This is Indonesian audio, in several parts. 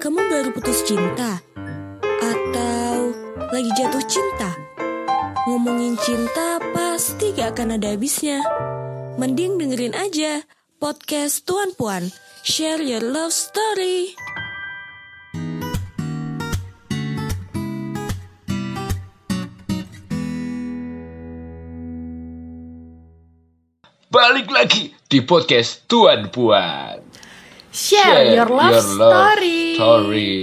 Kamu baru putus cinta? Atau lagi jatuh cinta? Ngomongin cinta pasti gak akan ada habisnya. Mending dengerin aja podcast Tuan Puan. Share your love story. Balik lagi di podcast Tuan Puan. Share, your love story. story.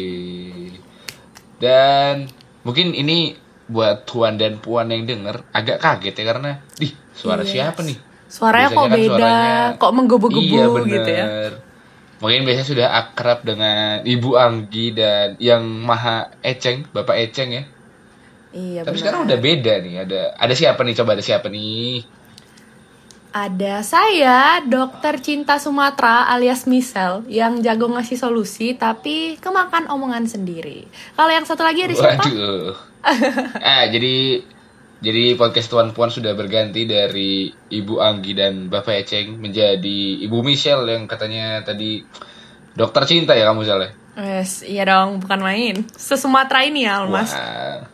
Dan mungkin ini buat Tuan dan Puan yang denger agak kaget ya karena, di suara Yes. siapa nih? Suaranya Biasanya kok kan beda, suaranya- kok menggebu-gebu Iya bener. gitu ya. Mungkin biasanya sudah akrab dengan Ibu Anggi dan yang maha Eceng, Bapak Eceng ya. Iya Tapi benar. sekarang udah beda nih. Ada ada siapa nih? Coba ada siapa nih? Ada saya, dokter cinta Sumatera alias Misel yang jago ngasih solusi tapi kemakan omongan sendiri. Kalau yang satu lagi ada siapa? Waduh. ah, jadi jadi podcast Tuan Puan sudah berganti dari Ibu Anggi dan Bapak Eceng menjadi Ibu Michelle yang katanya tadi dokter cinta ya kamu salah. Yes, iya dong, bukan main. Se-Sumatera ini ya, Almas. Wah.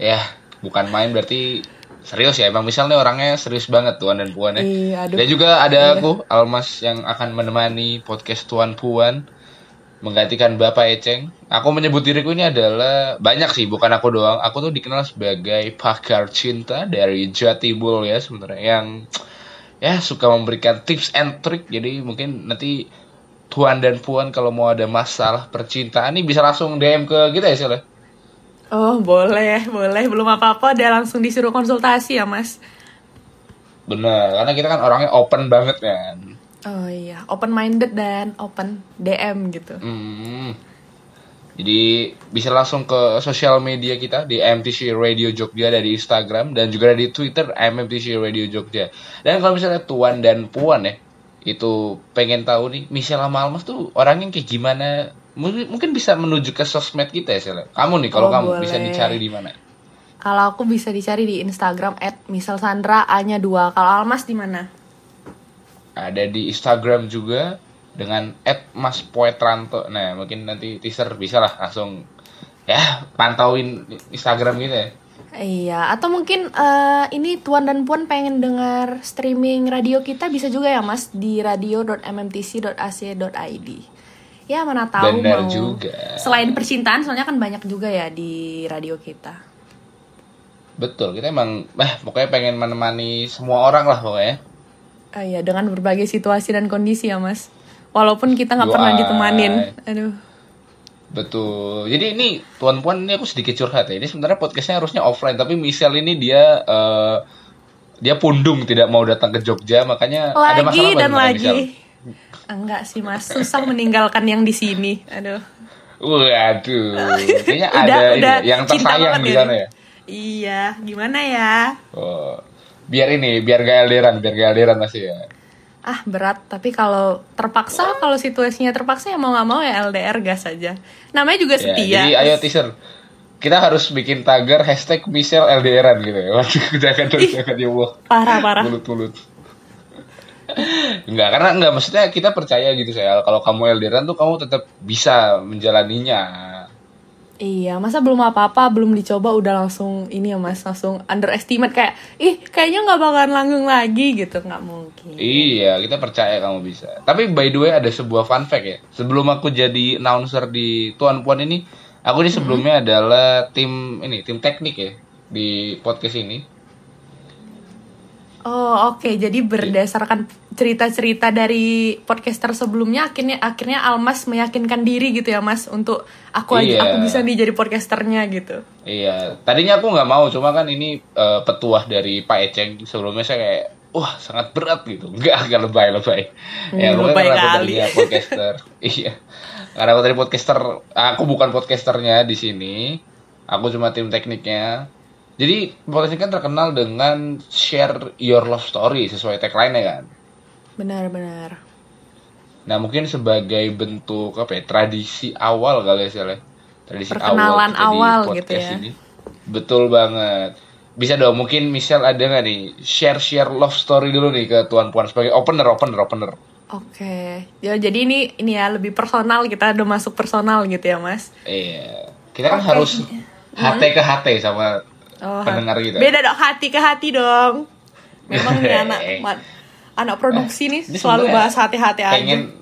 Ya, bukan main berarti serius ya. Emang nih orangnya serius banget Tuan dan Puan ya. Iya, aduh. Dan juga ada aku Almas yang akan menemani podcast Tuan Puan menggantikan Bapak Eceng. Aku menyebut diriku ini adalah banyak sih, bukan aku doang. Aku tuh dikenal sebagai pakar cinta dari Jatibul ya sebenarnya yang ya suka memberikan tips and trick. Jadi mungkin nanti Tuan dan Puan kalau mau ada masalah percintaan ini bisa langsung DM ke kita ya Sel. Oh, boleh, boleh. Belum apa-apa, dia langsung disuruh konsultasi ya, Mas. Bener, karena kita kan orangnya open banget kan. Oh iya, open minded dan open DM gitu. Hmm. Jadi bisa langsung ke sosial media kita di MTC Radio Jogja dari Instagram dan juga di Twitter MTC Radio Jogja. Dan kalau misalnya Tuan dan Puan ya, itu pengen tahu nih Michelle sama Almas tuh orangnya kayak gimana? Mungkin, mungkin bisa menuju ke sosmed kita ya, Sel. Kamu nih kalau Oh, kamu boleh. bisa dicari di mana? Kalau aku bisa dicari di Instagram @miselsandra A-nya 2. Kalau Almas di mana? Ada di Instagram juga dengan @maspoetranto. Nah, mungkin nanti teaser bisa lah langsung ya pantauin Instagram kita ya. Iya, atau mungkin eh, ini Tuan dan Puan pengen dengar streaming radio kita bisa juga ya Mas di radio.mmtc.ac.id. Ya mana tahu Benar mau juga. selain percintaan soalnya kan banyak juga ya di radio kita. Betul, kita emang eh pokoknya pengen menemani semua orang lah pokoknya. Ah, iya, dengan berbagai situasi dan kondisi ya Mas. Walaupun kita nggak pernah ditemanin. Aduh. Betul. Jadi ini tuan puan ini aku sedikit curhat ya. Ini sebenarnya podcastnya harusnya offline, tapi Michelle ini dia eh, dia pundung tidak mau datang ke Jogja, makanya ada Lagi masalah apa dan lagi. Michelle? Enggak sih Mas, susah meninggalkan yang di sini. Aduh. Waduh, kayaknya Udah, ada ini udah yang tersayang di ya. sana ya. Iya, gimana ya? Oh, biar ini, biar gak elderan, biar gak elderan masih ya. Ah berat, tapi kalau terpaksa, kalau situasinya terpaksa ya mau nggak mau ya LDR gas aja. Namanya juga Ya, setia. jadi ayo teaser. Kita harus bikin tagar hashtag Michelle LDRan gitu ya. Waduh, jangan dong, jangan ya. Parah parah. Mulut-mulut. Enggak, karena enggak maksudnya kita percaya gitu saya. Kalau kamu LDRan tuh kamu tetap bisa menjalaninya. Iya, masa belum apa-apa, belum dicoba udah langsung ini ya mas, langsung underestimate kayak, ih kayaknya nggak bakalan langgeng lagi gitu, nggak mungkin. Iya, kita percaya kamu bisa. Tapi by the way ada sebuah fun fact ya. Sebelum aku jadi announcer di Tuan Puan ini, aku ini sebelumnya adalah tim ini, tim teknik ya di podcast ini. Oh oke, jadi berdasarkan cerita-cerita dari podcaster sebelumnya, akhirnya akhirnya Almas meyakinkan diri gitu ya mas, untuk aku aja Iya. aku bisa nih jadi podcasternya gitu. Iya, tadinya aku nggak mau, cuma kan ini eh, petuah dari Pak Eceng. Sebelumnya saya kayak, wah sangat berat gitu. Enggak, enggak lebay-lebay. Hmm, pokoknya lebay kali. podcaster. iya, karena aku tadi podcaster, aku bukan podcasternya di sini. Aku cuma tim tekniknya. Jadi podcast ini kan terkenal dengan share your love story sesuai tagline-nya kan. Benar-benar. Nah mungkin sebagai bentuk apa ya tradisi awal kali ya Sel, ya. tradisi Perkenalan awal, awal podcast gitu ya. ini. Betul banget. Bisa dong mungkin Michelle ada nggak nih share share love story dulu nih ke tuan puan sebagai opener opener opener. Oke. Ya jadi ini ini ya lebih personal kita udah masuk personal gitu ya, Mas. Iya. Kita kan Oke. harus HT ke HT sama Oh, pendengar kita. Beda dong hati ke hati dong. Memang nih anak Eh. anak produksi nih Ini selalu bahas hati-hati aja. Pengen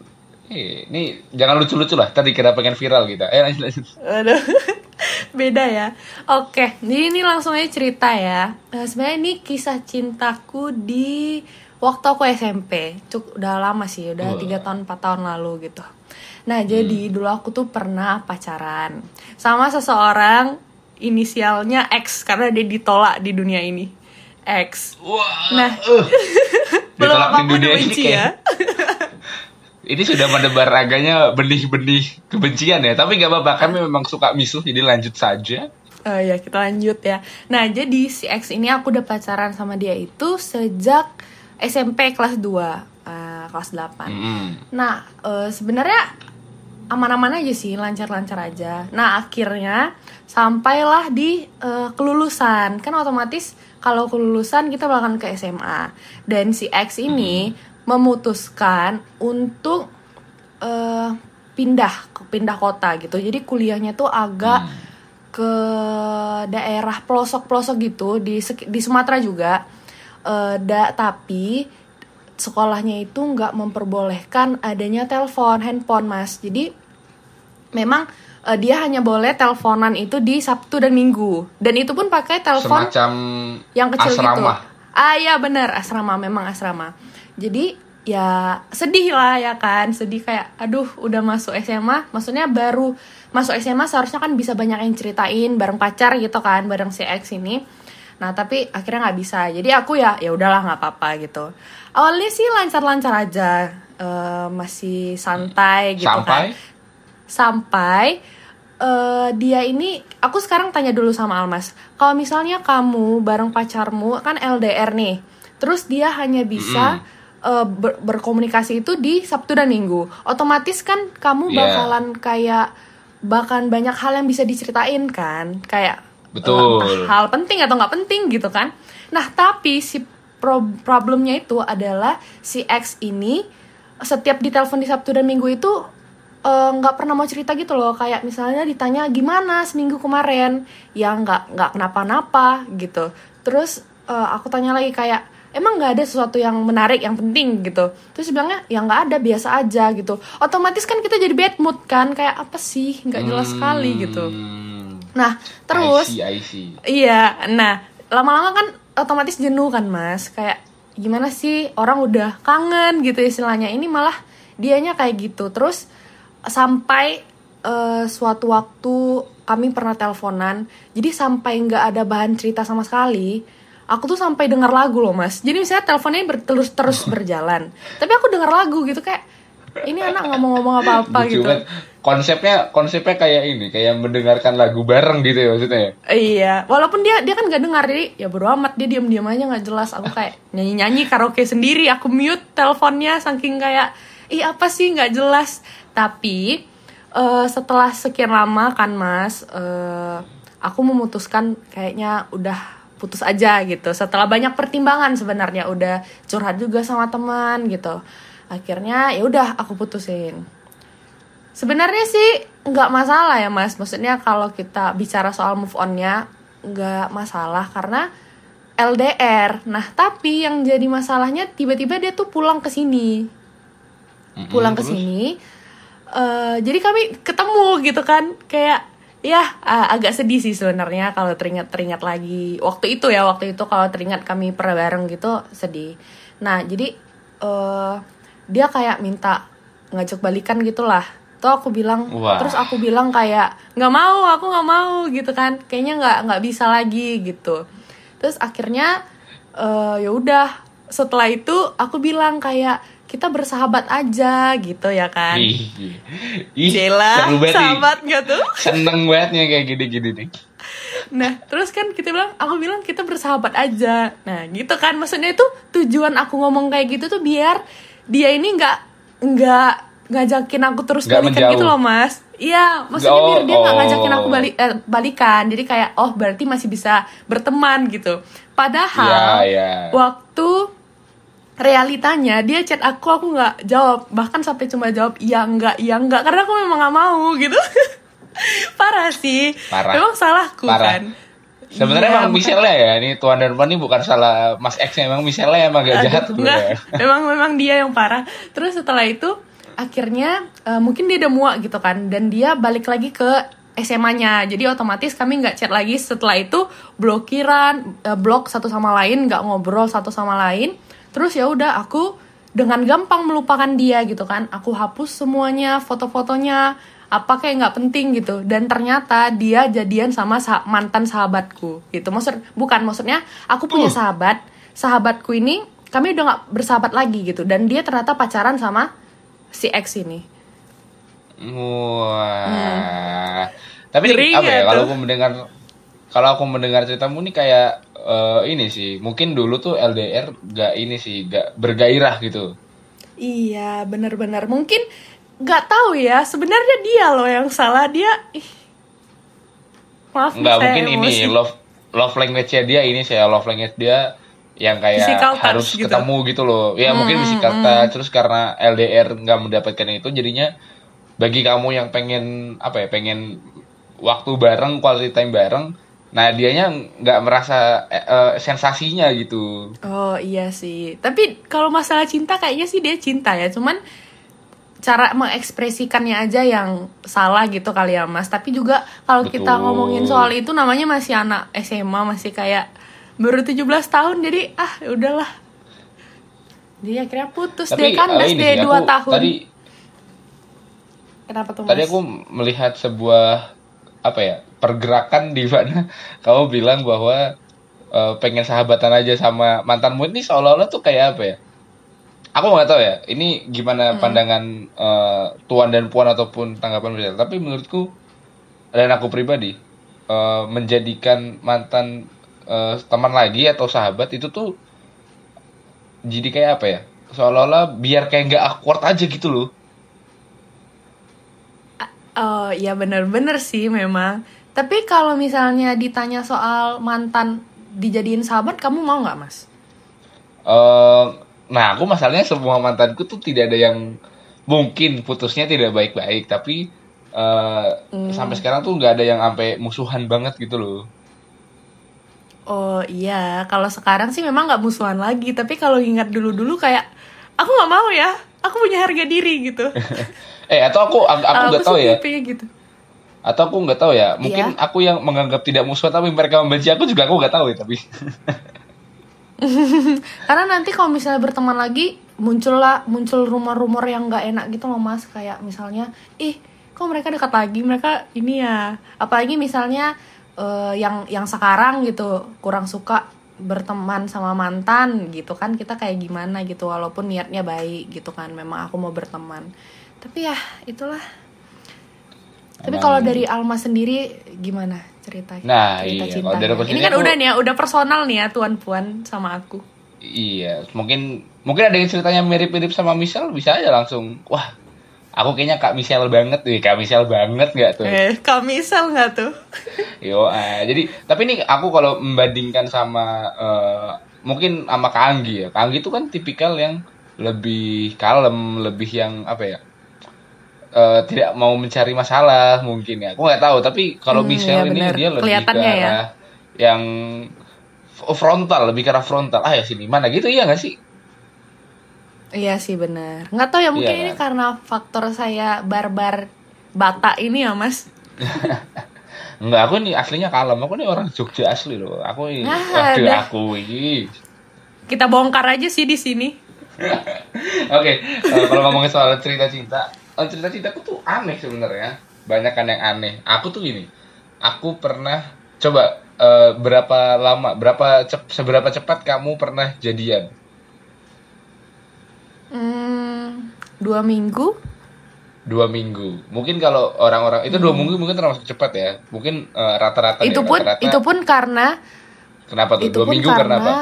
Eh, ini jangan lucu-lucu lah. Tadi kira pengen viral kita. Eh, lanjut lanjut. Aduh. Beda ya. Oke, jadi ini langsung aja cerita ya. Eh, sebenarnya ini kisah cintaku di waktu aku SMP. Cuk, udah lama sih, udah tiga tahun 4 tahun lalu gitu. Nah, jadi dulu aku tuh pernah pacaran sama seseorang inisialnya X karena dia ditolak di dunia ini. X. Wah. Nah. eh. Belum apa-apa dunia ini ya. Ini sudah menebar agaknya benih-benih kebencian ya. Tapi gak apa-apa, kami memang suka misuh, jadi lanjut saja. Oh ya kita lanjut ya. Nah jadi si X ini aku udah pacaran sama dia itu sejak SMP kelas 2 eh, kelas 8 Mm-mm. Nah eh, sebenarnya aman-aman aja sih lancar-lancar aja. Nah akhirnya sampailah di eh, kelulusan kan otomatis kalau kelulusan kita bakalan ke SMA dan si X ini memutuskan untuk eh, pindah pindah kota gitu. Jadi kuliahnya tuh agak ke daerah pelosok-pelosok gitu di di Sumatera juga. Eh, da, tapi sekolahnya itu nggak memperbolehkan adanya telepon handphone mas. Jadi memang eh, dia hanya boleh teleponan itu di Sabtu dan Minggu dan itu pun pakai telepon Semacam yang kecil gitu. asrama. Ah ya benar asrama memang asrama. Jadi ya sedih lah ya kan, sedih kayak aduh udah masuk SMA, maksudnya baru masuk SMA seharusnya kan bisa banyak yang ceritain bareng pacar gitu kan, bareng si X ini. Nah tapi akhirnya nggak bisa, jadi aku ya ya udahlah nggak apa-apa gitu. Awalnya sih lancar-lancar aja, eh, masih santai gitu Sampai? kan. Sampai? Eh, dia ini aku sekarang tanya dulu sama Almas. Kalau misalnya kamu bareng pacarmu kan LDR nih. Terus dia hanya bisa eh, ber- berkomunikasi itu di Sabtu dan Minggu. Otomatis kan kamu Iya. bakalan kayak bahkan banyak hal yang bisa diceritain kan. Kayak Betul. hal penting atau nggak penting gitu kan? Nah tapi si pro- problemnya itu adalah si X ini setiap ditelepon di Sabtu dan Minggu itu eh, nggak pernah mau cerita gitu loh. Kayak misalnya ditanya gimana seminggu kemarin? Ya nggak nggak kenapa-napa gitu. Terus eh, aku tanya lagi kayak emang nggak ada sesuatu yang menarik yang penting? gitu. Terus dia bilangnya ya nggak ada biasa aja gitu. Otomatis kan kita jadi bad mood kan? Kayak apa sih? Nggak jelas sekali gitu. Hmm. Nah terus I see, I see. Iya, nah lama-lama kan otomatis jenuh kan mas, kayak gimana sih orang udah kangen gitu istilahnya, ini malah dianya kayak gitu, terus sampai eh, suatu waktu kami pernah teleponan, jadi sampai nggak ada bahan cerita sama sekali, aku tuh sampai denger lagu loh mas, jadi misalnya teleponnya terus terus berjalan, tapi aku denger lagu gitu kayak ini anak nggak mau ngomong apa-apa gitu. banget. Konsepnya konsepnya kayak ini, kayak mendengarkan lagu bareng gitu ya maksudnya. ya? Iya, walaupun dia dia kan gak dengar jadi ya bodo amat dia diam-diam aja nggak jelas. Aku kayak nyanyi-nyanyi karaoke sendiri, aku mute teleponnya saking kayak ih apa sih nggak jelas. Tapi eh, setelah sekian lama kan Mas, eh, aku memutuskan kayaknya udah putus aja gitu. Setelah banyak pertimbangan sebenarnya udah curhat juga sama teman gitu. Akhirnya ya udah aku putusin. Sebenarnya sih nggak masalah ya mas. Maksudnya kalau kita bicara soal move onnya nggak masalah karena LDR. Nah tapi yang jadi masalahnya tiba-tiba dia tuh pulang ke sini, pulang ke sini. Eh, jadi kami ketemu gitu kan, kayak ya ah, agak sedih sih sebenarnya kalau teringat teringat lagi waktu itu ya waktu itu kalau teringat kami pernah bareng gitu sedih. Nah jadi eh dia kayak minta ngajak balikan gitulah. Tuh aku bilang, Wah. terus aku bilang kayak nggak mau, aku nggak mau gitu kan. Kayaknya nggak nggak bisa lagi gitu. Terus akhirnya eh ya udah setelah itu aku bilang kayak kita bersahabat aja gitu ya kan. Ih, ih, Jela, sahabat gak tuh? Seneng banget nih kayak gini-gini nih. Nah, terus kan kita bilang, aku bilang kita bersahabat aja. Nah, gitu kan, maksudnya itu tujuan aku ngomong kayak gitu tuh biar dia ini nggak nggak ngajakin aku terus Nggak balikan menjauh. gitu loh, mas. Iya, maksudnya Oh, biar dia nggak oh. ngajakin aku balik eh, balikan. Jadi kayak, oh berarti masih bisa berteman gitu. Padahal Iya, iya. waktu realitanya dia chat aku aku nggak jawab bahkan sampai cuma jawab iya enggak iya enggak karena aku memang nggak mau gitu parah sih Parah. memang salahku Parah. kan Sebenarnya Iya, emang Michelle ya, ini Tuan dan Puan ini bukan salah Mas X emang Michelle emang gak jahat Aduh, sebenarnya. enggak. memang memang dia yang parah. Terus setelah itu akhirnya eh, mungkin dia udah muak gitu kan dan dia balik lagi ke SMA-nya jadi otomatis kami nggak chat lagi. Setelah itu blokiran eh, blok satu sama lain nggak ngobrol satu sama lain. Terus ya udah aku dengan gampang melupakan dia gitu kan. Aku hapus semuanya foto-fotonya apa kayak nggak penting gitu dan ternyata dia jadian sama sah- mantan sahabatku gitu maksud bukan maksudnya aku punya Uh. sahabat sahabatku ini kami udah nggak bersahabat lagi gitu dan dia ternyata pacaran sama si X ini Wah. Tapi Hmm. Ngeri apa ya kalau aku mendengar kalau aku mendengar ceritamu ini kayak eh, ini sih, mungkin dulu tuh LDR gak ini sih, gak bergairah gitu. iya bener-bener mungkin nggak tahu ya sebenarnya dia loh yang salah dia ih. maaf saya mungkin ini emosi. love love language-nya dia ini saya love language dia yang kayak Physical touch harus gitu. ketemu gitu loh. Ya mungkin physical touch terus karena LDR nggak mendapatkan itu jadinya bagi kamu yang pengen apa ya, pengen waktu bareng, quality time bareng, nah dianya nggak merasa eh, sensasinya gitu. Oh iya sih. Tapi kalau masalah cinta kayaknya sih dia cinta ya. Cuman cara mengekspresikannya aja yang salah gitu kali ya Mas. Tapi juga kalau kita ngomongin soal itu namanya masih anak SMA, masih kayak baru 17 tahun jadi ah udahlah. Dia akhirnya putus Tapi dia kan eh, sih, 2 aku tahun. tadi Kenapa tuh Mas? tadi aku melihat sebuah apa ya pergerakan di mana kamu bilang bahwa eh, pengen sahabatan aja sama mantanmu ini seolah-olah tuh kayak apa ya aku nggak tahu ya ini gimana pandangan eh, tuan dan puan ataupun tanggapan mereka tapi menurutku dan aku pribadi eh, menjadikan mantan eh, teman lagi atau sahabat itu tuh jadi kayak apa ya seolah-olah biar kayak nggak awkward aja gitu loh Oh iya bener-bener sih memang. Tapi kalau misalnya ditanya soal mantan dijadiin sahabat, kamu mau nggak mas? Eh, nah, aku masalahnya semua mantanku tuh tidak ada yang mungkin putusnya tidak baik-baik, tapi eh, sampai sekarang tuh nggak ada yang sampai musuhan banget gitu loh. Oh iya, kalau sekarang sih memang nggak musuhan lagi. Tapi kalau ingat dulu-dulu kayak aku nggak mau ya, aku punya harga diri gitu. eh, atau aku aku Aku nggak tahu ya, gitu. atau aku nggak tahu ya, mungkin Iya. aku yang menganggap tidak musuhan tapi mereka membenci aku juga aku nggak tahu ya tapi. Karena nanti kalau misalnya berteman lagi muncul lah muncul rumor-rumor yang nggak enak gitu loh mas. Kayak misalnya, ih kok mereka dekat lagi, mereka ini ya. Apalagi misalnya eh, yang yang sekarang gitu kurang suka berteman sama mantan gitu kan kita kayak gimana gitu walaupun niatnya baik gitu kan memang aku mau berteman. Tapi ya itulah. Tapi kalau dari Alma sendiri gimana ceritanya Nah, cerita iya. Kalau dari aku ini kan aku- udah nih ya udah personal nih ya tuan puan sama aku Iya, mungkin mungkin ada yang ceritanya mirip-mirip sama Michelle bisa aja langsung. Wah, aku kayaknya Kak Michelle banget nih, Kak Michelle banget nggak tuh? Eh, kamisel nggak tuh? Yo, ah, jadi tapi nih aku kalau membandingkan sama eh, mungkin sama Kak Anggi ya. Kak Anggi itu kan tipikal yang lebih kalem, lebih yang apa ya? Eh, tidak mau mencari masalah mungkin ya. Aku nggak tahu, tapi kalau Hmm, Michelle iya ini bener. dia lebih ke ya. yang frontal, lebih ke arah frontal. Ah ya sini mana gitu iya nggak sih? Iya sih benar. Nggak tahu ya mungkin Iya, ini kan? karena faktor saya barbar Batak ini ya mas. Enggak, aku ini aslinya kalem. Aku ini orang Jogja asli loh. Aku ini, Ah, waduh, aku ini. Kita bongkar aja sih di sini. Oke, eh, kalau ngomongin soal cerita cinta, cerita cintaku tuh aneh sebenarnya. Banyak kan yang aneh. Aku tuh gini, aku pernah coba eh, berapa lama, berapa cep- seberapa cepat kamu pernah jadian? Hmm, dua minggu. Dua minggu. Mungkin kalau orang-orang itu dua minggu mungkin termasuk cepat ya. Mungkin eh, rata-rata Hmm. itu pun rata-rata. itu pun karena kenapa tuh? itu Dua minggu karena karena apa?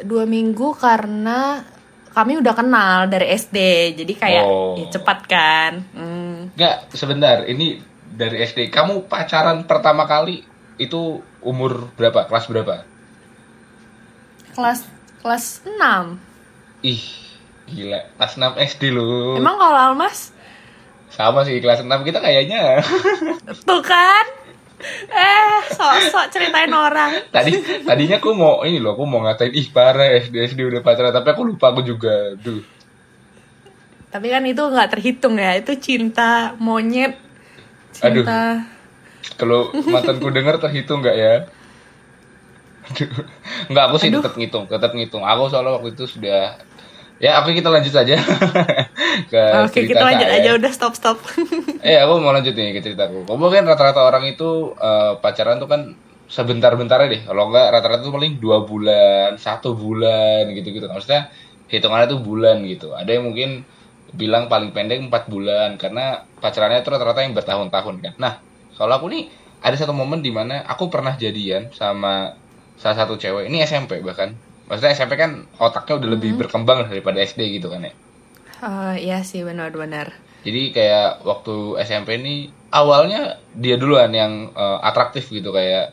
dua minggu karena kami udah kenal dari SD jadi kayak Oh. ya cepat kan. Hmm. Enggak, sebentar. Ini dari SD. Kamu pacaran pertama kali itu umur berapa? Kelas berapa? Kelas kelas 6 Ih, gila. Kelas 6 SD lu. Emang kalau Almas? Sama sih kelas 6 kita kayaknya. Tuh kan? Eh, sok-sok ceritain orang. Tadi tadinya aku mau ini loh, aku mau ngatain ih parah SD SD udah pacaran, tapi aku lupa aku juga. Duh. Tapi kan itu nggak terhitung ya, itu cinta monyet. Cinta. Kalau mantanku denger terhitung nggak ya? Aduh. Nggak, aku sih tetap ngitung, tetap ngitung. Aku soalnya waktu itu sudah Ya, oke kita lanjut saja ke Oke, kita lanjut saya. aja udah stop stop. Eh, aku mau lanjut nih ke ceritaku. Kamu kan rata-rata orang itu eh, pacaran tuh kan sebentar-bentar deh. Kalau enggak rata-rata tuh paling dua bulan, satu bulan gitu-gitu. Maksudnya hitungannya tuh bulan gitu. Ada yang mungkin bilang paling pendek empat bulan karena pacarannya tuh rata-rata yang bertahun-tahun kan. Nah, kalau aku nih ada satu momen di mana aku pernah jadian sama salah satu cewek. Ini SMP bahkan. Maksudnya SMP kan otaknya udah lebih berkembang daripada SD gitu kan ya. Oh, iya sih benar-benar. Jadi kayak waktu SMP ini awalnya dia duluan yang eh, atraktif gitu kayak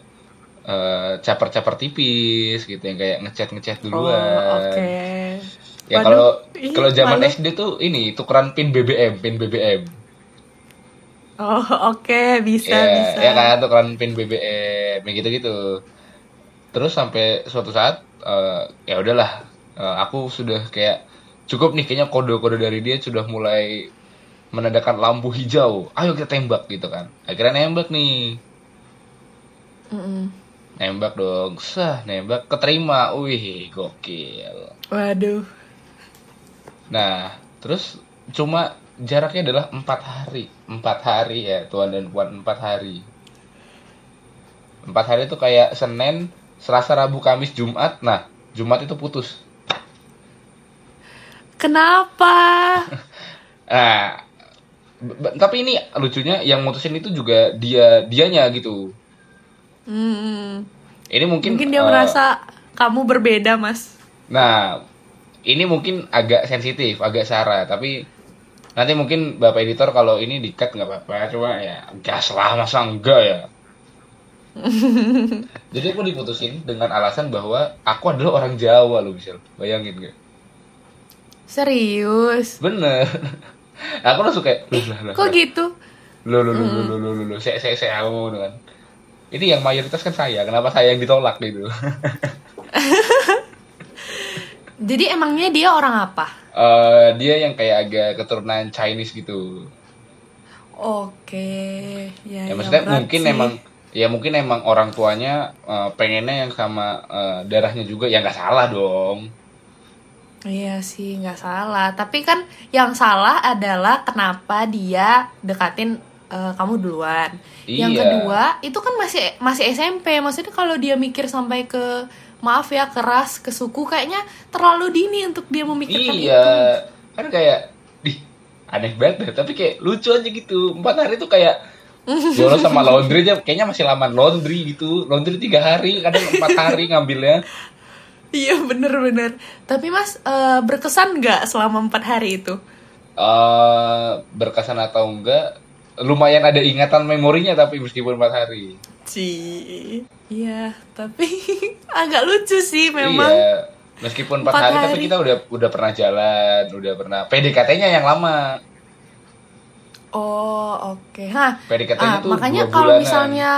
eh, caper-caper tipis gitu yang kayak ngechat ngechat Oh, duluan. oke. Ya Waduh, kalau kalau zaman malu. SD tuh ini tukeran pin BBM, pin BBM. Oh, oke, bisa ya, bisa. ya kan tukeran pin BBM yang gitu-gitu. Terus sampai suatu saat eh, ya udahlah eh, aku sudah kayak cukup nih kayaknya kode-kode dari dia sudah mulai menandakan lampu hijau. Ayo kita tembak gitu kan. Akhirnya nembak nih. Mm-mm. Nembak dong. Sah, nembak keterima. Wih, gokil. Waduh. Nah, terus cuma jaraknya adalah empat hari. Empat hari ya, tuan dan puan empat hari. Empat hari itu kayak Senin, Selasa, Rabu, Kamis, Jumat. Nah, Jumat itu putus. Kenapa? Nah, tapi ini lucunya yang mutusin itu juga dia dianya gitu. Hmm, Ini mungkin mungkin dia eh, merasa kamu berbeda, Mas. Nah, ini mungkin agak sensitif, agak sara, tapi nanti mungkin Bapak editor kalau ini di-cut nggak apa-apa, cuma ya gas lah, masa enggak ya. Jadi aku diputusin dengan alasan bahwa aku adalah orang Jawa loh, Michelle. Bayangin gak? Serius? Bener. aku langsung kayak, loh, lah, lah, Kok lah. gitu? Loh, loh, loh, loh, loh, loh, loh, loh. Saya, saya, saya, aku kan. Ini yang mayoritas kan saya, kenapa saya yang ditolak gitu? Jadi emangnya dia orang apa? Eh, dia yang kayak agak keturunan Chinese gitu. Oke, ya, ya ya, maksudnya mungkin sih. emang ya mungkin emang orang tuanya eh, pengennya yang sama eh, darahnya juga ya nggak salah dong Iya sih, nggak salah. Tapi kan yang salah adalah kenapa dia dekatin eh, kamu duluan. Yang Iya. kedua, itu kan masih masih SMP. Maksudnya kalau dia mikir sampai ke maaf ya keras ke suku kayaknya terlalu dini untuk dia memikirkan iya itu. kan kayak aneh banget deh tapi kayak lucu aja gitu empat hari tuh kayak Jono sama laundry aja kayaknya masih lama laundry gitu laundry tiga hari kadang empat hari ngambilnya Iya bener-bener. Tapi mas eh, berkesan nggak selama empat hari itu? eh berkesan atau enggak lumayan ada ingatan memorinya tapi meskipun empat hari Ci, iya. Tapi agak lucu sih memang. Iya. Meskipun empat Empat hari, tapi hari. kita udah udah pernah jalan, udah pernah PDKT-nya yang lama. Oh oke. Nah, PDKT-nya ah, makanya kalau misalnya,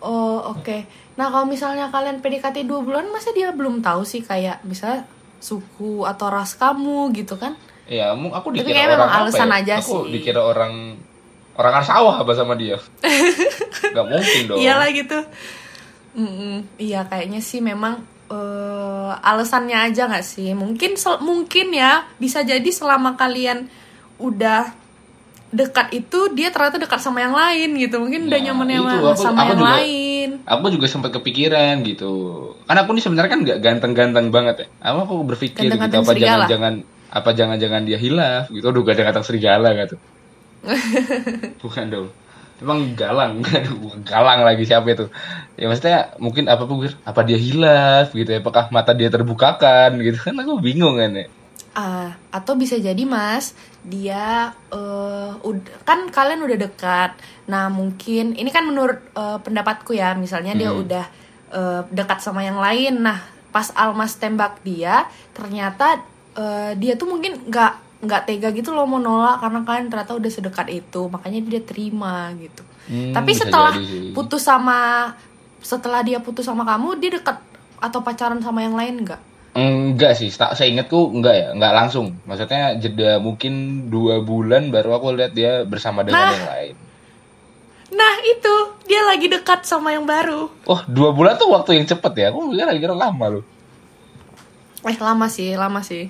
oh oke. Nah kalau misalnya kalian PDKT dua bulan, masa dia belum tahu sih kayak misalnya suku atau ras kamu gitu kan? Iya, aku Tapi dikira kayaknya orang memang apa alasan ya? aja aku sih. dikira orang orang sawah apa sama dia. Gak mungkin dong. Iyalah gitu. Mm-mm. Iya kayaknya sih memang eh, alasannya aja nggak sih? Mungkin mungkin ya bisa jadi selama kalian udah dekat itu dia ternyata dekat sama yang lain gitu. Mungkin udah Nah, nyaman itu, sama, aku- sama aku yang juga- lain. Aku juga sempat kepikiran gitu. Karena aku nih sebenarnya kan nggak ganteng-ganteng banget ya. Apa aku berpikir gitu Ganteng-ganteng apa serigala. jangan-jangan apa jangan-jangan dia hilaf gitu. Aduh, ganteng-ganteng serigala gitu. Bukan dong. Emang galang, aduh bukan galang lagi siapa itu? Ya maksudnya mungkin apa pikir apa dia hilaf gitu ya? Apakah mata dia terbukakan gitu kan? Aku bingung kan ya. Ah, atau bisa jadi mas dia ud- kan kalian udah dekat. Nah mungkin ini kan menurut eh, pendapatku ya, misalnya dia Hmm. udah eh, dekat sama yang lain. Nah pas Almas tembak dia ternyata eh, dia tuh mungkin nggak nggak tega gitu loh mau nolak karena kan ternyata udah sedekat itu makanya dia terima gitu Hmm, tapi setelah jadi putus sama setelah dia putus sama kamu dia dekat atau pacaran sama yang lain nggak Enggak sih, tak saya ingatku enggak ya, enggak langsung. Maksudnya jeda mungkin dua bulan baru aku lihat dia bersama dengan Nah. yang lain. nah itu dia lagi dekat sama yang baru Oh, dua bulan tuh waktu yang cepet ya. Aku mikir kira lama loh. eh lama sih lama sih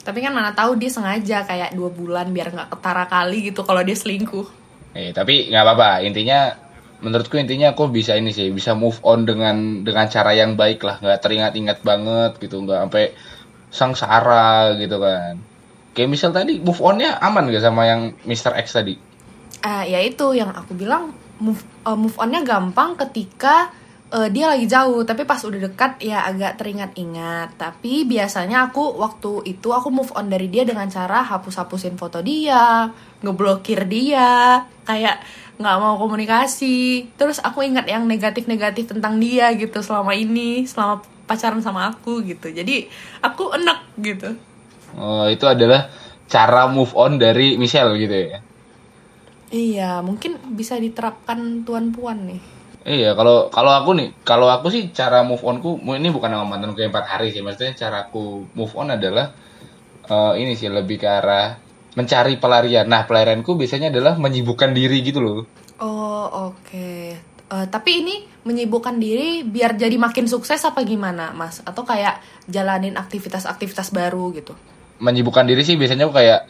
tapi kan mana tahu dia sengaja kayak dua bulan biar nggak ketara kali gitu kalau dia selingkuh Eh, tapi nggak apa-apa. Intinya, menurutku intinya aku bisa ini sih, bisa move on dengan dengan cara yang baik lah, nggak teringat-ingat banget gitu, nggak sampai sangsara gitu kan. Kayak misal tadi move onnya aman gak sama yang Mr. X tadi? Ah, ya itu yang aku bilang move eh, move onnya gampang ketika eh, dia lagi jauh tapi pas udah dekat ya agak teringat-ingat. Tapi biasanya aku waktu itu aku move on dari dia dengan cara hapus-hapusin foto dia ngeblokir dia kayak nggak mau komunikasi. Terus aku ingat yang negatif-negatif tentang dia gitu selama ini selama pacaran sama aku gitu. Jadi aku enak gitu. Oh, itu adalah cara move on dari Michelle gitu ya. iya mungkin bisa diterapkan tuan-puan nih Iya, kalau kalau aku nih, kalau aku sih cara move onku ini bukan sama mantanku yang empat hari sih, maksudnya cara aku move on adalah eh, ini sih lebih ke arah mencari pelarian. Nah, pelarianku biasanya adalah menyibukkan diri gitu loh. Oh oke. Eh, tapi ini menyibukkan diri biar jadi makin sukses apa gimana, Mas? Atau kayak jalanin aktivitas-aktivitas baru gitu? Menyibukkan diri sih biasanya aku kayak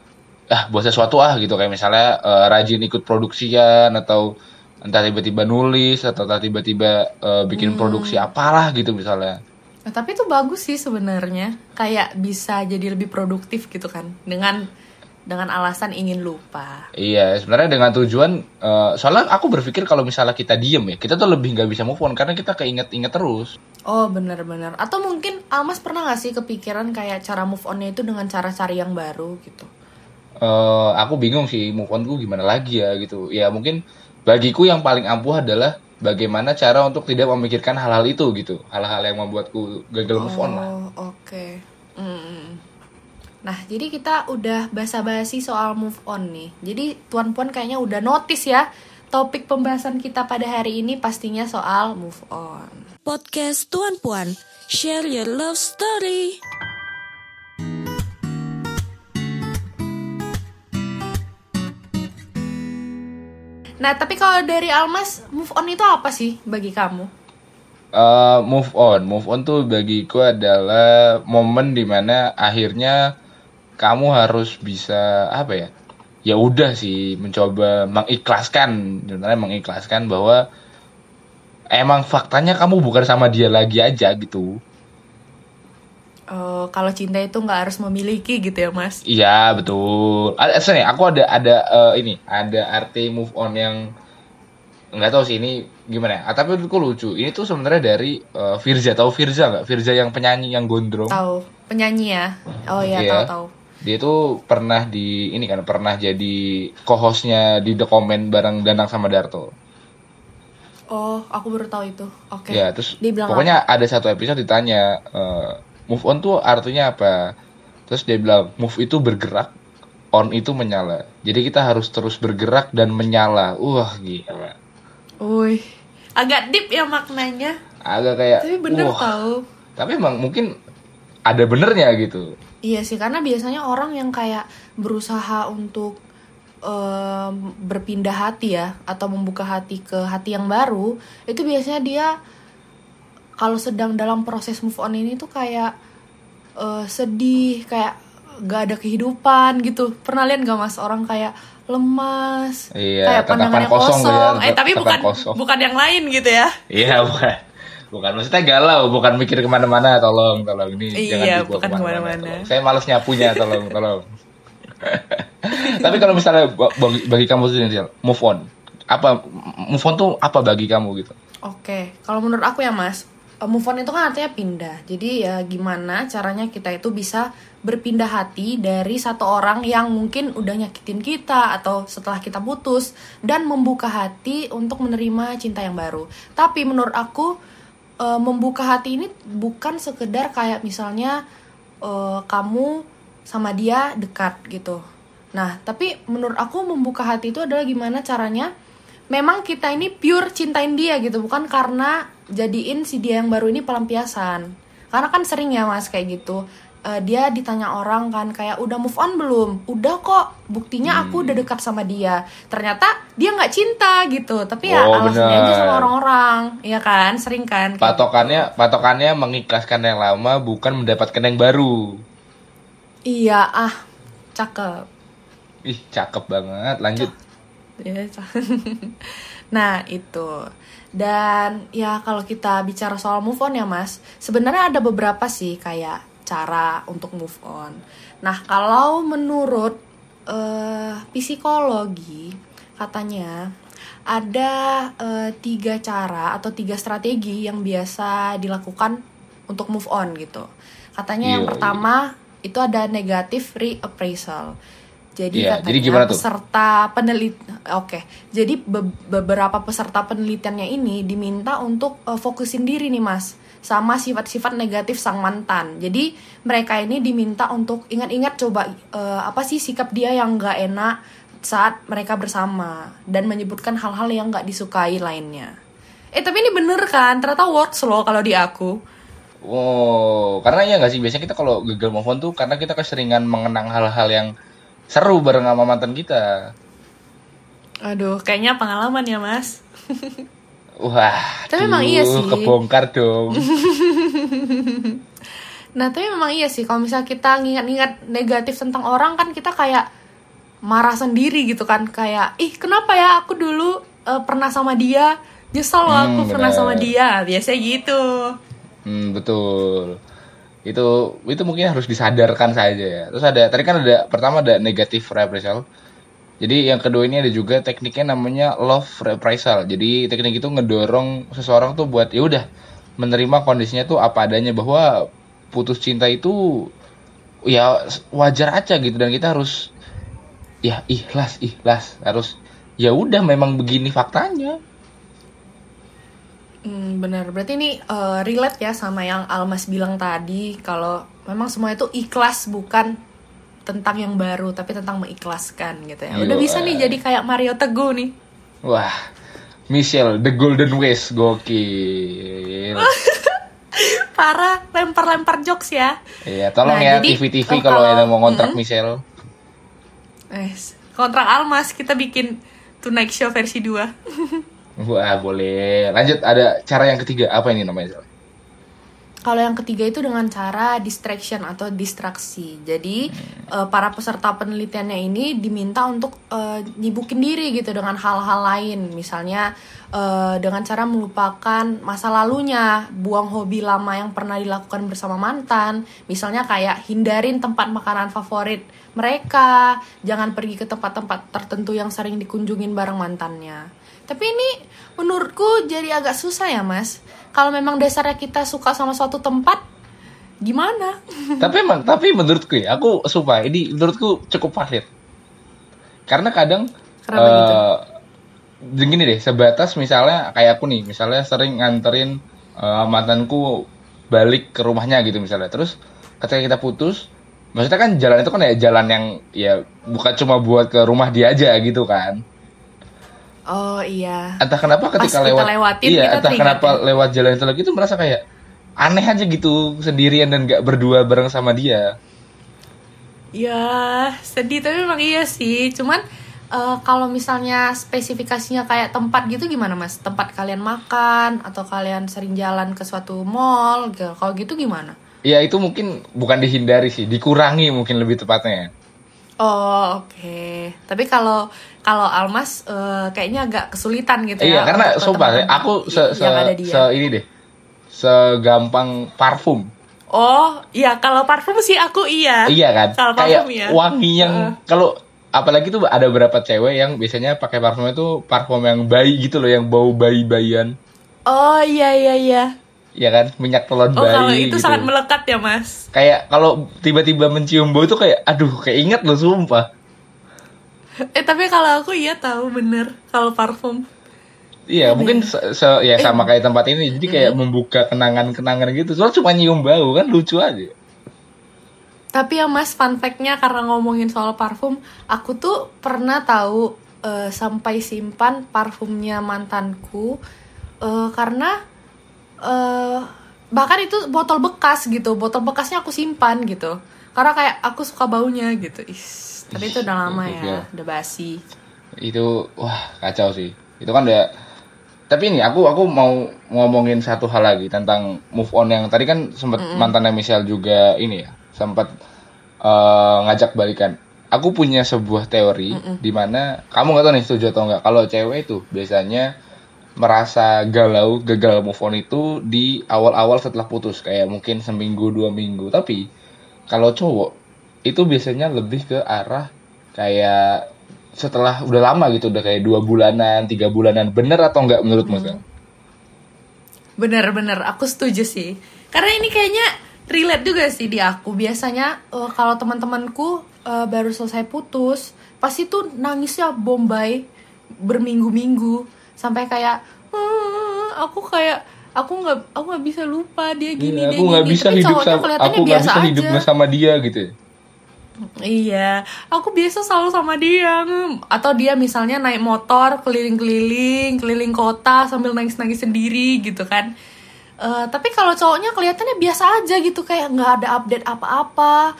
ah buat sesuatu ah gitu kayak misalnya eh, rajin ikut produksian atau entah tiba-tiba nulis atau entah tiba-tiba eh, bikin produksi apalah gitu misalnya. Nah, tapi itu bagus sih sebenarnya. Kayak bisa jadi lebih produktif gitu kan dengan dengan alasan ingin lupa. Iya, sebenarnya dengan tujuan, eh, soalnya aku berpikir kalau misalnya kita diem ya, kita tuh lebih nggak bisa move on karena kita keinget-inget terus. Oh benar-benar. Atau mungkin Almas pernah gak sih kepikiran kayak cara move onnya itu dengan cara cari yang baru gitu? Eh, aku bingung sih move onku gimana lagi ya gitu. Ya mungkin bagiku yang paling ampuh adalah bagaimana cara untuk tidak memikirkan hal-hal itu gitu, hal-hal yang membuatku gagal move on lah. Oh, oke. Mm. Nah, jadi kita udah basa-basi soal move on nih. Jadi Tuan Puan kayaknya udah notice ya topik pembahasan kita pada hari ini pastinya soal move on. Podcast Tuan Puan, share your love story. Nah, tapi kalau dari Almas, move on itu apa sih bagi kamu? Eh, move on, move on tuh bagiku adalah momen di mana akhirnya kamu harus bisa apa ya? Ya udah sih mencoba mengikhlaskan, sebenarnya mengikhlaskan bahwa emang faktanya kamu bukan sama dia lagi aja gitu. Eh, kalau cinta itu nggak harus memiliki gitu ya, Mas? Iya betul. Ada nih, aku ada ada eh, ini ada arti move on yang nggak tahu sih ini gimana ya. Ah, tapi menurutku lucu. Ini tuh sebenarnya dari eh, Firza tahu Firza nggak? Firza yang penyanyi yang gondrong. Tahu penyanyi ya? Oh iya, Iya. tahu-tahu. Dia tuh pernah di ini kan pernah jadi co-hostnya di The Comment bareng Danang sama Darto. Oh, aku baru tahu itu. Oke. Ya terus Dia pokoknya ada satu episode ditanya eh, move on tuh artinya apa? Terus dia bilang move itu bergerak, on itu menyala. Jadi kita harus terus bergerak dan menyala. Wah gila. Wih, agak deep ya maknanya. Agak kayak. Tapi bener wah. tahu. Tapi emang mungkin ada benernya gitu. Iya sih, karena biasanya orang yang kayak berusaha untuk em, berpindah hati ya, atau membuka hati ke hati yang baru, itu biasanya dia kalau sedang dalam proses move on ini tuh kayak eh, sedih, kayak gak ada kehidupan gitu. Pernah lihat gak mas orang kayak lemas, Iya, kayak pandangannya kosong kosong, tuh ya, eh tapi bukan kosong. bukan yang lain gitu ya? Iya bukan. Bukan maksudnya galau, bukan mikir ke mana-mana. Tolong, tolong ini jangan Iya, dibawa bukan ke mana-mana. Saya males nyapunya, tolong, tolong. Tapi kalau misalnya ba- bagi, bagi kamu sendiri, move on. Apa move on tuh apa bagi kamu gitu? Oke, kalau menurut aku ya mas, move on itu kan artinya pindah. Jadi ya gimana caranya kita itu bisa berpindah hati dari satu orang yang mungkin udah nyakitin kita atau setelah kita putus dan membuka hati untuk menerima cinta yang baru. Tapi menurut aku eh, membuka hati ini bukan sekedar kayak misalnya eh, kamu sama dia dekat gitu. Nah, tapi menurut aku membuka hati itu adalah gimana caranya memang kita ini pure cintain dia gitu, bukan karena jadiin si dia yang baru ini pelampiasan. Karena kan sering ya Mas kayak gitu. Eh, dia ditanya orang kan kayak udah move on belum? Udah kok. Buktinya aku udah dekat sama dia. Ternyata dia nggak cinta gitu. Tapi ya Oh, alasannya aja sama orang-orang. Iya kan? Sering kan? kayak Patokannya patokannya mengikhlaskan yang lama bukan mendapatkan yang baru. Iya, ah, cakep. Ih, cakep banget. Lanjut. Ya, cakep. nah, itu. Dan ya kalau kita bicara soal move on ya, Mas, sebenarnya ada beberapa sih kayak cara untuk move on. Nah, kalau menurut eh, psikologi katanya ada eh, tiga cara atau tiga strategi yang biasa dilakukan untuk move on gitu. Katanya yang Iya, pertama itu ada negative reappraisal. Jadi Iya, katanya jadi gimana tuh? peserta penelit oke. Jadi be- beberapa peserta penelitiannya ini diminta untuk eh, fokusin diri nih, Mas, sama sifat-sifat negatif sang mantan. Jadi mereka ini diminta untuk ingat-ingat coba eh, apa sih sikap dia yang nggak enak saat mereka bersama dan menyebutkan hal-hal yang nggak disukai lainnya. Eh tapi ini bener kan? Ternyata works loh kalau di aku. Wow, karena ya nggak sih biasanya kita kalau gagal move on tuh karena kita keseringan mengenang hal-hal yang seru bareng sama mantan kita. Aduh, kayaknya pengalaman ya, Mas. Wah, Tapi emang iya sih. kebongkar dong. Nah, tapi memang iya sih kalau misalnya kita ngingat-ngingat negatif tentang orang kan kita kayak marah sendiri gitu kan kayak ih kenapa ya aku dulu eh, pernah sama dia nyesel loh aku Hmm, pernah sama dia biasanya gitu Hmm, betul. Itu itu mungkin harus disadarkan saja ya. Terus ada tadi kan ada pertama ada negative reprisal. Jadi yang kedua ini ada juga tekniknya namanya love reprisal. Jadi teknik itu ngedorong seseorang tuh buat ya udah menerima kondisinya tuh apa adanya bahwa putus cinta itu ya wajar aja gitu dan kita harus ya ikhlas ikhlas harus ya udah memang begini faktanya. Hmm, bener berarti ini eh, relate ya sama yang Almas bilang tadi kalau memang semua itu ikhlas bukan tentang yang baru tapi tentang mengikhlaskan gitu ya udah Iya. bisa nih jadi kayak Mario Teguh nih Wah, Michelle, The Golden Ways, gokil. parah lempar-lempar jokes ya Iya, tolong Nah, ya jadi, TV-TV oh, kalau ada mau kontrak Mm-mm. Michelle. Eh, kontrak Almas kita bikin Tonight Show versi 2 Wah, boleh. Lanjut, ada cara yang ketiga. Apa ini namanya? Kalau yang ketiga itu dengan cara distraction atau distraksi. Jadi eh, para peserta penelitiannya ini diminta untuk eh, nyibukin diri gitu dengan hal-hal lain. Misalnya eh, dengan cara melupakan masa lalunya, buang hobi lama yang pernah dilakukan bersama mantan. Misalnya kayak hindarin tempat makanan favorit mereka, jangan pergi ke tempat-tempat tertentu yang sering dikunjungin bareng mantannya. Tapi ini menurutku jadi agak susah ya mas. Kalau memang dasarnya kita suka sama suatu tempat, gimana? tapi emang, tapi menurutku ya, aku sumpah, ini menurutku cukup valid. Karena kadang, Kenapa gitu? eh, gini deh, sebatas misalnya kayak aku nih, misalnya sering nganterin eh, mantanku balik ke rumahnya gitu misalnya. Terus ketika kita putus, maksudnya kan jalan itu kan ya jalan yang ya bukan cuma buat ke rumah dia aja gitu kan. Oh iya. entah kenapa ketika Pas lewat lewatin, iya kita entah teringat kenapa ya. lewat jalan itu lagi tuh merasa kayak aneh aja gitu sendirian dan gak berdua bareng sama dia Ya sedih tapi memang iya sih. Cuman eh, kalau misalnya spesifikasinya kayak tempat gitu gimana mas? Tempat kalian makan atau kalian sering jalan ke suatu mall? gitu. Kalau gitu gimana? ya itu mungkin bukan dihindari sih dikurangi mungkin lebih tepatnya Oh oke. Tapi kalau kalau Almas eh, kayaknya agak kesulitan gitu iya ya. karena sumpah ya, aku se, se, se ini deh segampang parfum Oh iya kalau parfum sih aku iya. iya kan Kalau kayak parfum ya. wangi yang kalau apalagi tuh ada beberapa cewek yang biasanya pakai parfumnya tuh parfum yang bayi gitu loh yang bau bayi-bayian Oh iya iya iya. Ya kan minyak telon Oh bayi kalau itu gitu. sangat melekat ya mas. kayak kalau tiba-tiba mencium bau itu kayak aduh kayak ingat loh sumpah Eh tapi kalau aku iya tahu bener kalau parfum. Iya, mungkin se, se- ya sama kayak tempat ini. Jadi kayak membuka kenangan-kenangan gitu. Soalnya cuma nyium bau kan lucu aja. Tapi ya mas, fun fact-nya karena ngomongin soal parfum, aku tuh pernah tahu eh, sampai simpan parfumnya mantanku eh, karena eh, bahkan itu botol bekas gitu, botol bekasnya aku simpan gitu. Karena kayak aku suka baunya gitu. Is, tapi itu udah lama Iya. ya, udah basi. Itu wah kacau sih. Itu kan udah tapi ini aku aku mau ngomongin satu hal lagi tentang move on yang tadi kan sempat mantannya Michelle juga ini ya sempat eh, ngajak balikan. Aku punya sebuah teori di mana kamu nggak tahu nih setuju atau nggak kalau cewek itu biasanya merasa galau gagal move on itu di awal-awal setelah putus kayak mungkin seminggu dua minggu tapi kalau cowok itu biasanya lebih ke arah kayak setelah udah lama gitu udah kayak dua bulanan tiga bulanan bener atau enggak menurut mas Kang? Bener-bener, aku setuju sih. Karena ini kayaknya relate juga sih di aku. Biasanya eh, kalau teman-temanku eh, baru selesai putus, pasti tuh nangisnya bombay berminggu-minggu sampai kayak "Eh, aku kayak aku nggak aku nggak bisa lupa dia gini Iya, dia aku nggak gini." bisa Tapi hidup sama aku nggak biasa bisa hidup aja. sama dia gitu ya. Iya, aku biasa selalu sama dia. Atau dia misalnya naik motor keliling-keliling, keliling kota sambil nangis-nangis sendiri gitu kan. Eh, tapi kalau cowoknya kelihatannya biasa aja gitu, kayak nggak ada update apa-apa.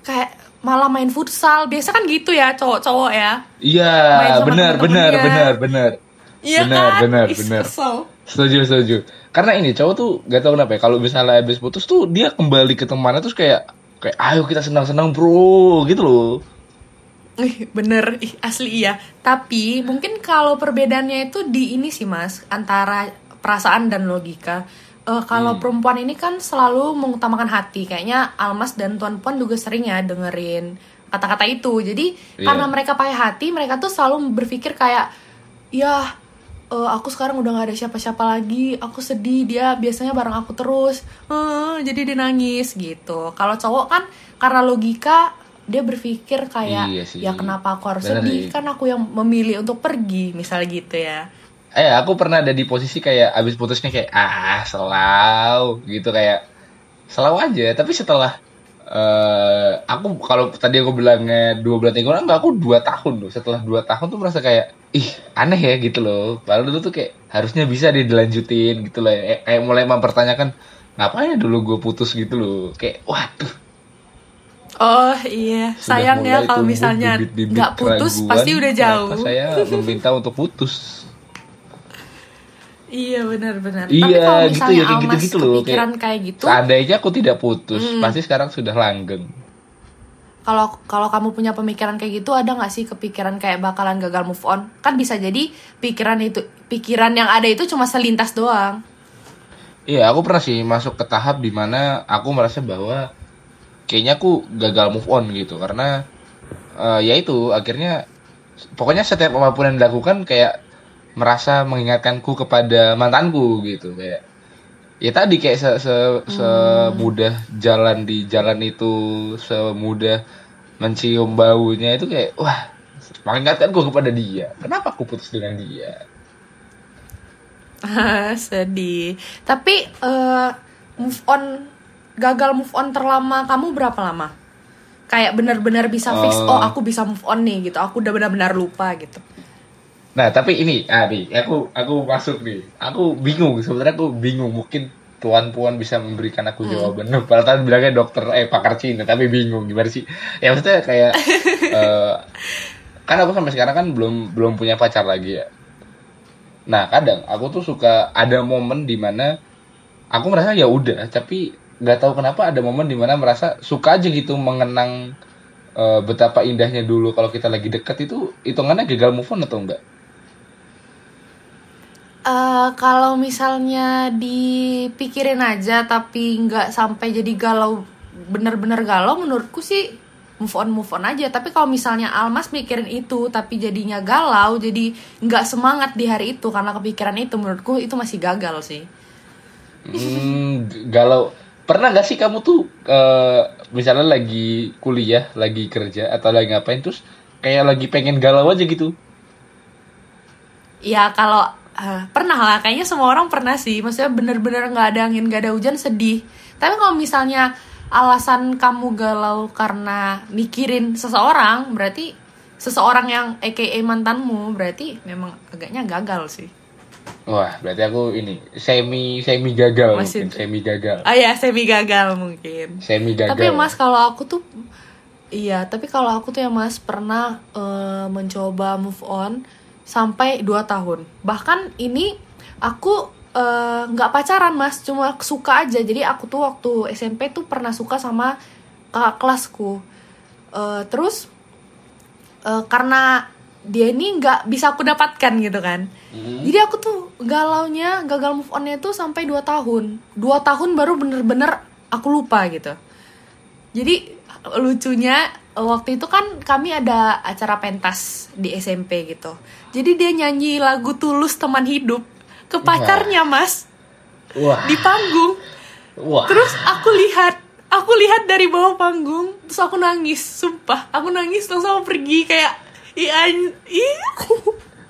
Kayak malah main futsal. Biasa kan gitu ya cowok-cowok ya. Iya benar benar benar benar Iya benar kan? benar Ih, benar kesel. setuju setuju karena ini cowok tuh gak tau kenapa ya kalau misalnya habis putus tuh dia kembali ke temannya terus kayak kayak ayo kita senang senang bro gitu loh Ih, bener, ih, asli iya. Tapi mungkin kalau perbedaannya itu di ini sih mas, antara perasaan dan logika. Eh, kalau perempuan ini kan selalu mengutamakan hati, kayaknya Almas dan Tuan Puan juga sering ya dengerin kata-kata itu. Jadi Iya. karena mereka pakai hati, mereka tuh selalu berpikir kayak, ya eh, aku sekarang udah gak ada siapa-siapa lagi, aku sedih, dia biasanya bareng aku terus, Eh, jadi dia nangis gitu. Kalau cowok kan karena logika dia berpikir kayak Iya sih. ya kenapa aku harus Bener sedih sih. kan aku yang memilih untuk pergi misalnya gitu ya eh aku pernah ada di posisi kayak abis putusnya kayak ah selalu gitu kayak selalu aja tapi setelah eh aku kalau tadi aku bilangnya dua bulan tiga bulan enggak aku dua tahun loh. Setelah dua tahun tuh merasa kayak ih aneh ya gitu loh. Padahal dulu tuh kayak harusnya bisa dia dilanjutin gitu loh. Eh, kayak mulai mempertanyakan ngapain ya dulu gue putus? gitu loh. Kayak waduh. Oh iya. Sayang ya kalau misalnya nggak putus pasti udah jauh. saya meminta untuk putus iya benar-benar. Iya, tapi kalau gitu misalnya ya, kayak Almas gitu-gitu loh, kepikiran kayak- kayak gitu Seandainya aku tidak putus, pasti sekarang sudah langgeng. kalau kalau kamu punya pemikiran kayak gitu ada nggak sih kepikiran kayak bakalan gagal move on? Kan bisa jadi pikiran itu pikiran yang ada itu cuma selintas doang. Iya, aku pernah sih masuk ke tahap di mana aku merasa bahwa kayaknya aku gagal move on gitu karena eh, ya itu akhirnya pokoknya setiap apa pun yang dilakukan kayak merasa mengingatkanku kepada mantanku gitu kayak ya tadi kayak se, se- semudah jalan di jalan itu semudah mencium baunya itu kayak wah mengingatkanku kepada dia. Kenapa aku putus dengan dia? Sedih. Tapi eh, move on gagal move on terlama kamu berapa lama? Kayak benar-benar bisa fix Eh. oh aku bisa move on nih gitu. Aku udah benar-benar lupa gitu Nah, tapi ini, ah, nih, aku aku masuk nih. Aku bingung, sebenarnya aku bingung. Mungkin tuan puan bisa memberikan aku jawaban. Hmm. Padahal tadi bilangnya dokter eh pakar Cina, tapi bingung gimana sih? Ya maksudnya kayak eh, kan aku sampai sekarang kan belum belum punya pacar lagi ya. Nah, kadang aku tuh suka ada momen di mana aku merasa ya udah, tapi nggak tahu kenapa ada momen di mana merasa suka aja gitu mengenang eh, betapa indahnya dulu kalau kita lagi deket itu hitungannya gagal move on atau enggak? Eh, kalau misalnya dipikirin aja tapi nggak sampai jadi galau bener-bener galau menurutku sih move on move on aja tapi kalau misalnya Almas mikirin itu tapi jadinya galau jadi nggak semangat di hari itu karena kepikiran itu menurutku itu masih gagal sih Hmm, galau. Pernah gak sih kamu tuh eh, misalnya lagi kuliah, lagi kerja atau lagi ngapain terus kayak lagi pengen galau aja gitu? ya kalau Ah, pernah lah, kayaknya semua orang pernah sih. Maksudnya bener-bener nggak ada angin, nggak ada hujan, sedih. Tapi kalau misalnya alasan kamu galau karena mikirin seseorang, berarti seseorang yang AKA mantanmu, berarti memang agaknya gagal sih. Wah, berarti aku ini semi semi gagal Masih- mungkin, semi gagal. Ah ya, semi gagal mungkin. Semi gagal. Tapi Mas kalau aku tuh iya, tapi kalau aku tuh ya Mas pernah eh, mencoba move on sampai 2 tahun. Bahkan ini aku eh, nggak pacaran Mas, cuma suka aja. Jadi aku tuh waktu SMP tuh pernah suka sama kakak kelasku. Eh, terus eh, karena dia ini nggak bisa aku dapatkan gitu kan. Jadi aku tuh galaunya gagal move onnya tuh sampai 2 tahun. 2 tahun baru bener-bener aku lupa gitu. Jadi lucunya waktu itu kan kami ada acara pentas di SMP gitu. Jadi dia nyanyi lagu Tulus Teman Hidup ke pacarnya Mas Wah, di panggung. wah. Terus aku lihat, aku lihat dari bawah panggung, terus aku nangis, sumpah. Aku nangis langsung aku pergi kayak an- ih.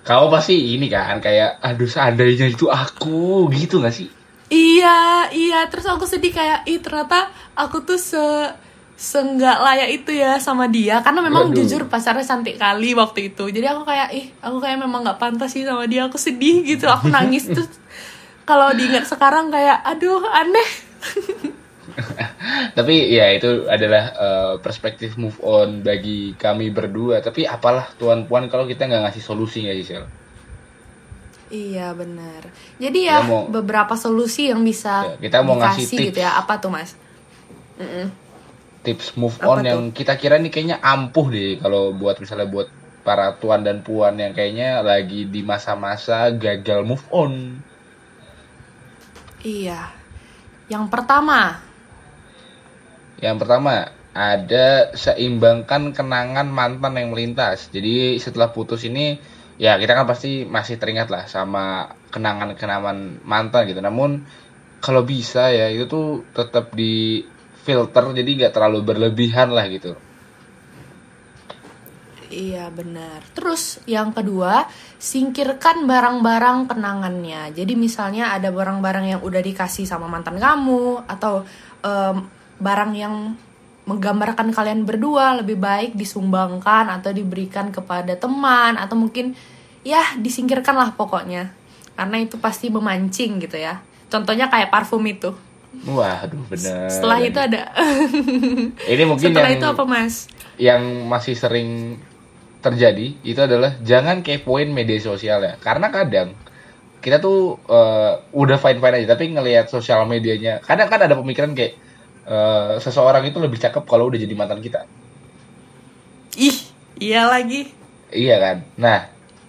Kau pasti ini kan kayak aduh seandainya itu aku gitu gak sih? Iya, iya. Terus aku sedih kayak, ih ternyata aku tuh se seenggak layak itu ya sama dia karena memang Waduh. jujur pacarnya cantik kali waktu itu jadi aku kayak ih aku kayak memang nggak pantas sih sama dia aku sedih gitu aku nangis terus kalau diingat sekarang kayak aduh aneh Tapi ya itu adalah eh, perspektif move on bagi kami berdua. Tapi apalah tuan puan kalau kita nggak ngasih solusi nggak sih Sel? iya benar jadi ya Kita mau- beberapa solusi yang bisa Ya, kita mau ngasih tips. gitu ya apa tuh mas Mm-mm. Tips move Apa on tuh? yang kita kira nih kayaknya ampuh deh kalau buat misalnya buat para tuan dan puan yang kayaknya lagi di masa-masa gagal move on. iya yang pertama Yang pertama, ada seimbangkan kenangan mantan yang melintas. Jadi setelah putus ini, ya kita kan pasti masih teringat lah sama kenangan-kenangan mantan gitu. Namun kalau bisa ya itu tuh tetap di filter jadi nggak terlalu berlebihan lah gitu. Iya benar. Terus yang kedua, singkirkan barang-barang kenangannya. Jadi misalnya ada barang-barang yang udah dikasih sama mantan kamu atau em, barang yang menggambarkan kalian berdua lebih baik disumbangkan atau diberikan kepada teman atau mungkin ya disingkirkan lah pokoknya. Karena itu pasti memancing gitu ya. Contohnya kayak parfum itu. Wah, aduh bener. Setelah itu ada ini mungkin Setelah yang itu apa, Mas? yang masih sering terjadi itu adalah jangan kepoin media sosial ya karena kadang kita tuh eh, udah fine fine aja tapi ngelihat sosial medianya kadang kan ada pemikiran kayak eh, seseorang itu lebih cakep kalau udah jadi mantan kita Ih, iya lagi. iya kan nah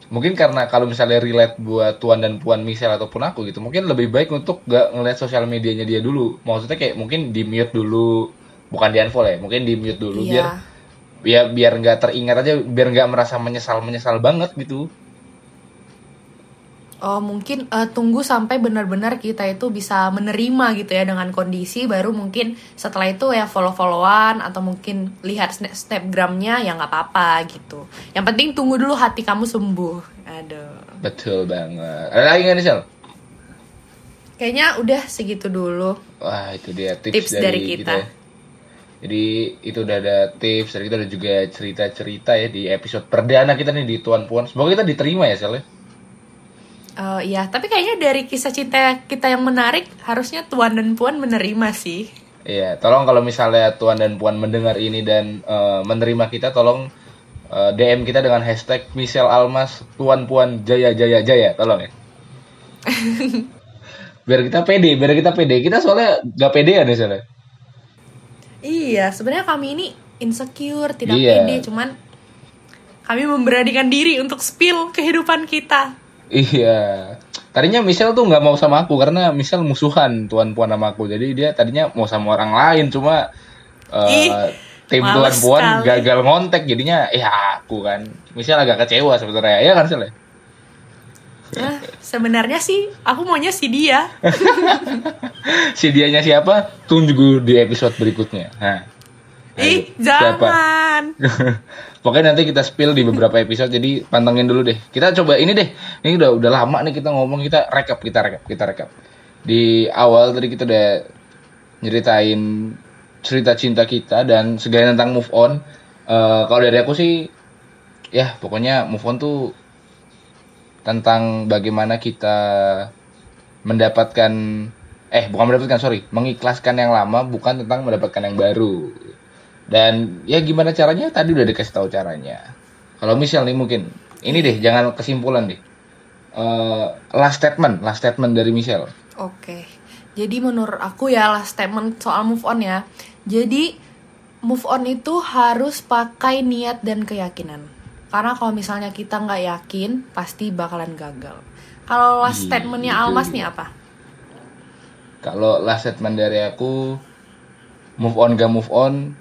mungkin karena kalau misalnya relate buat tuan dan puan Michelle ataupun aku gitu mungkin lebih baik untuk gak ngeliat sosial medianya dia dulu maksudnya kayak mungkin di mute dulu bukan di unfollow ya mungkin di mute dulu Iya. biar ya biar nggak teringat aja biar nggak merasa menyesal menyesal banget gitu Oh mungkin eh, tunggu sampai benar-benar kita itu bisa menerima gitu ya dengan kondisi baru mungkin setelah itu ya follow-followan atau mungkin lihat snap snapgramnya ya nggak apa-apa gitu. Yang penting tunggu dulu hati kamu sembuh. Aduh. betul banget ada lagi nggak nih Sel? Kayaknya udah segitu dulu. wah itu dia tips, Tips dari, dari kita. kita. jadi itu udah ada tips dari kita ada juga cerita-cerita ya di episode perdana kita nih di tuan puan semoga kita diterima ya Sel ya. Eh ya, tapi kayaknya dari kisah cinta kita yang menarik harusnya tuan dan puan menerima sih. Iya, tolong kalau misalnya tuan dan puan mendengar ini dan eh, menerima kita, tolong eh, DM kita dengan hashtag Michelle Almas tuan puan jaya jaya jaya, tolong ya. biar kita pede, biar kita pede. Kita soalnya gak pede ya soalnya. Iya, sebenarnya kami ini insecure, tidak Iya. pede, cuman kami memberanikan diri untuk spill kehidupan kita. Iya. Tadinya Michelle tuh nggak mau sama aku karena Michelle musuhan tuan puan sama aku. Jadi dia tadinya mau sama orang lain, cuma eh, Ih, tim tuan puan sekali. gagal ngontek jadinya ya aku kan. Michelle agak kecewa sebenarnya. Ya kan Sel? Nah, sebenarnya sih aku maunya si dia. si dianya siapa tunggu di episode berikutnya nah Ih, Ayo, siapa? jangan. Pokoknya nanti kita spill di beberapa episode jadi pantengin dulu deh. Kita coba ini deh. Ini udah udah lama nih kita ngomong kita rekap kita rekap kita rekap. Di awal tadi kita udah nyeritain cerita cinta kita dan segala tentang move on. Eh, kalau dari aku sih ya pokoknya move on tuh tentang bagaimana kita mendapatkan eh bukan mendapatkan sorry mengikhlaskan yang lama bukan tentang mendapatkan yang baru dan ya gimana caranya tadi udah dikasih tahu caranya kalau misal nih mungkin ini deh jangan kesimpulan deh Eh, last statement last statement dari Michelle Oke. Jadi menurut aku ya last statement soal move on ya. Jadi move on itu harus pakai niat dan keyakinan. Karena kalau misalnya kita nggak yakin, pasti bakalan gagal. Kalau last Iya, statementnya. Almas nih apa? kalau last statement dari aku move on gak move on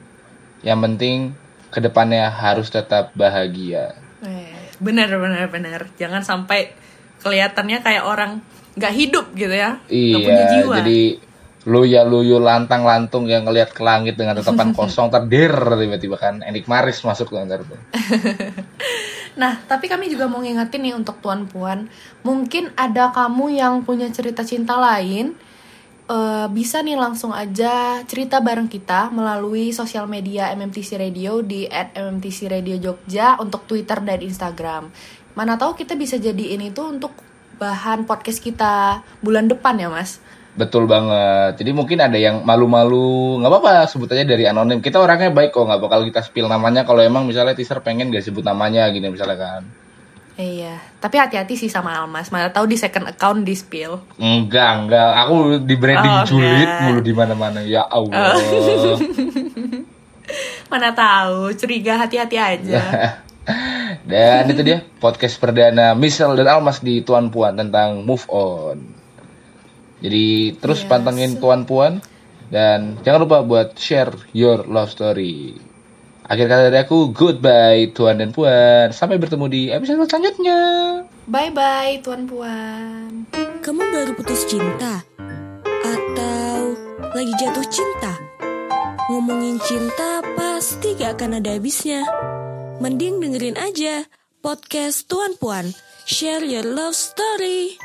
yang penting ke depannya harus tetap bahagia Eh, bener bener bener. Jangan sampai kelihatannya kayak orang nggak hidup gitu ya. Nggak punya iya jiwa. jadi luya luyu lantang lantung yang ngelihat ke langit dengan tatapan kosong terdir tiba-tiba kan Enik Maris masuk ntar tuh Nah, tapi kami juga mau ngingetin nih untuk tuan puan, mungkin ada kamu yang punya cerita cinta lain, eh, bisa nih langsung aja cerita bareng kita melalui sosial media MMTC Radio di @mmtc Radio Jogja untuk Twitter dan Instagram. Mana tahu kita bisa jadiin itu untuk bahan podcast kita bulan depan ya, Mas. Betul banget. Jadi mungkin ada yang malu-malu, nggak apa-apa sebut aja dari anonim. Kita orangnya baik kok, nggak bakal kita spill namanya. Kalau emang misalnya teaser pengen gak sebut namanya gini misalnya kan. Iya, tapi hati-hati sih sama Almas. Mana tahu di second account di spill. Enggak, enggak. Aku di branding Oh, julid mulu di mana-mana. Ya Allah. Mana tahu, curiga hati-hati aja. Dan itu dia podcast perdana Michelle dan Almas di Tuan Puan tentang move on. Jadi terus Yes. pantengin Tuan Puan dan jangan lupa buat share your love story. Akhir kata dari aku, goodbye Tuan dan Puan. Sampai bertemu di episode selanjutnya. Bye-bye, Tuan Puan. Kamu baru putus cinta? Atau lagi jatuh cinta? Ngomongin cinta pasti gak akan ada habisnya. Mending dengerin aja podcast Tuan Puan. Share your love story.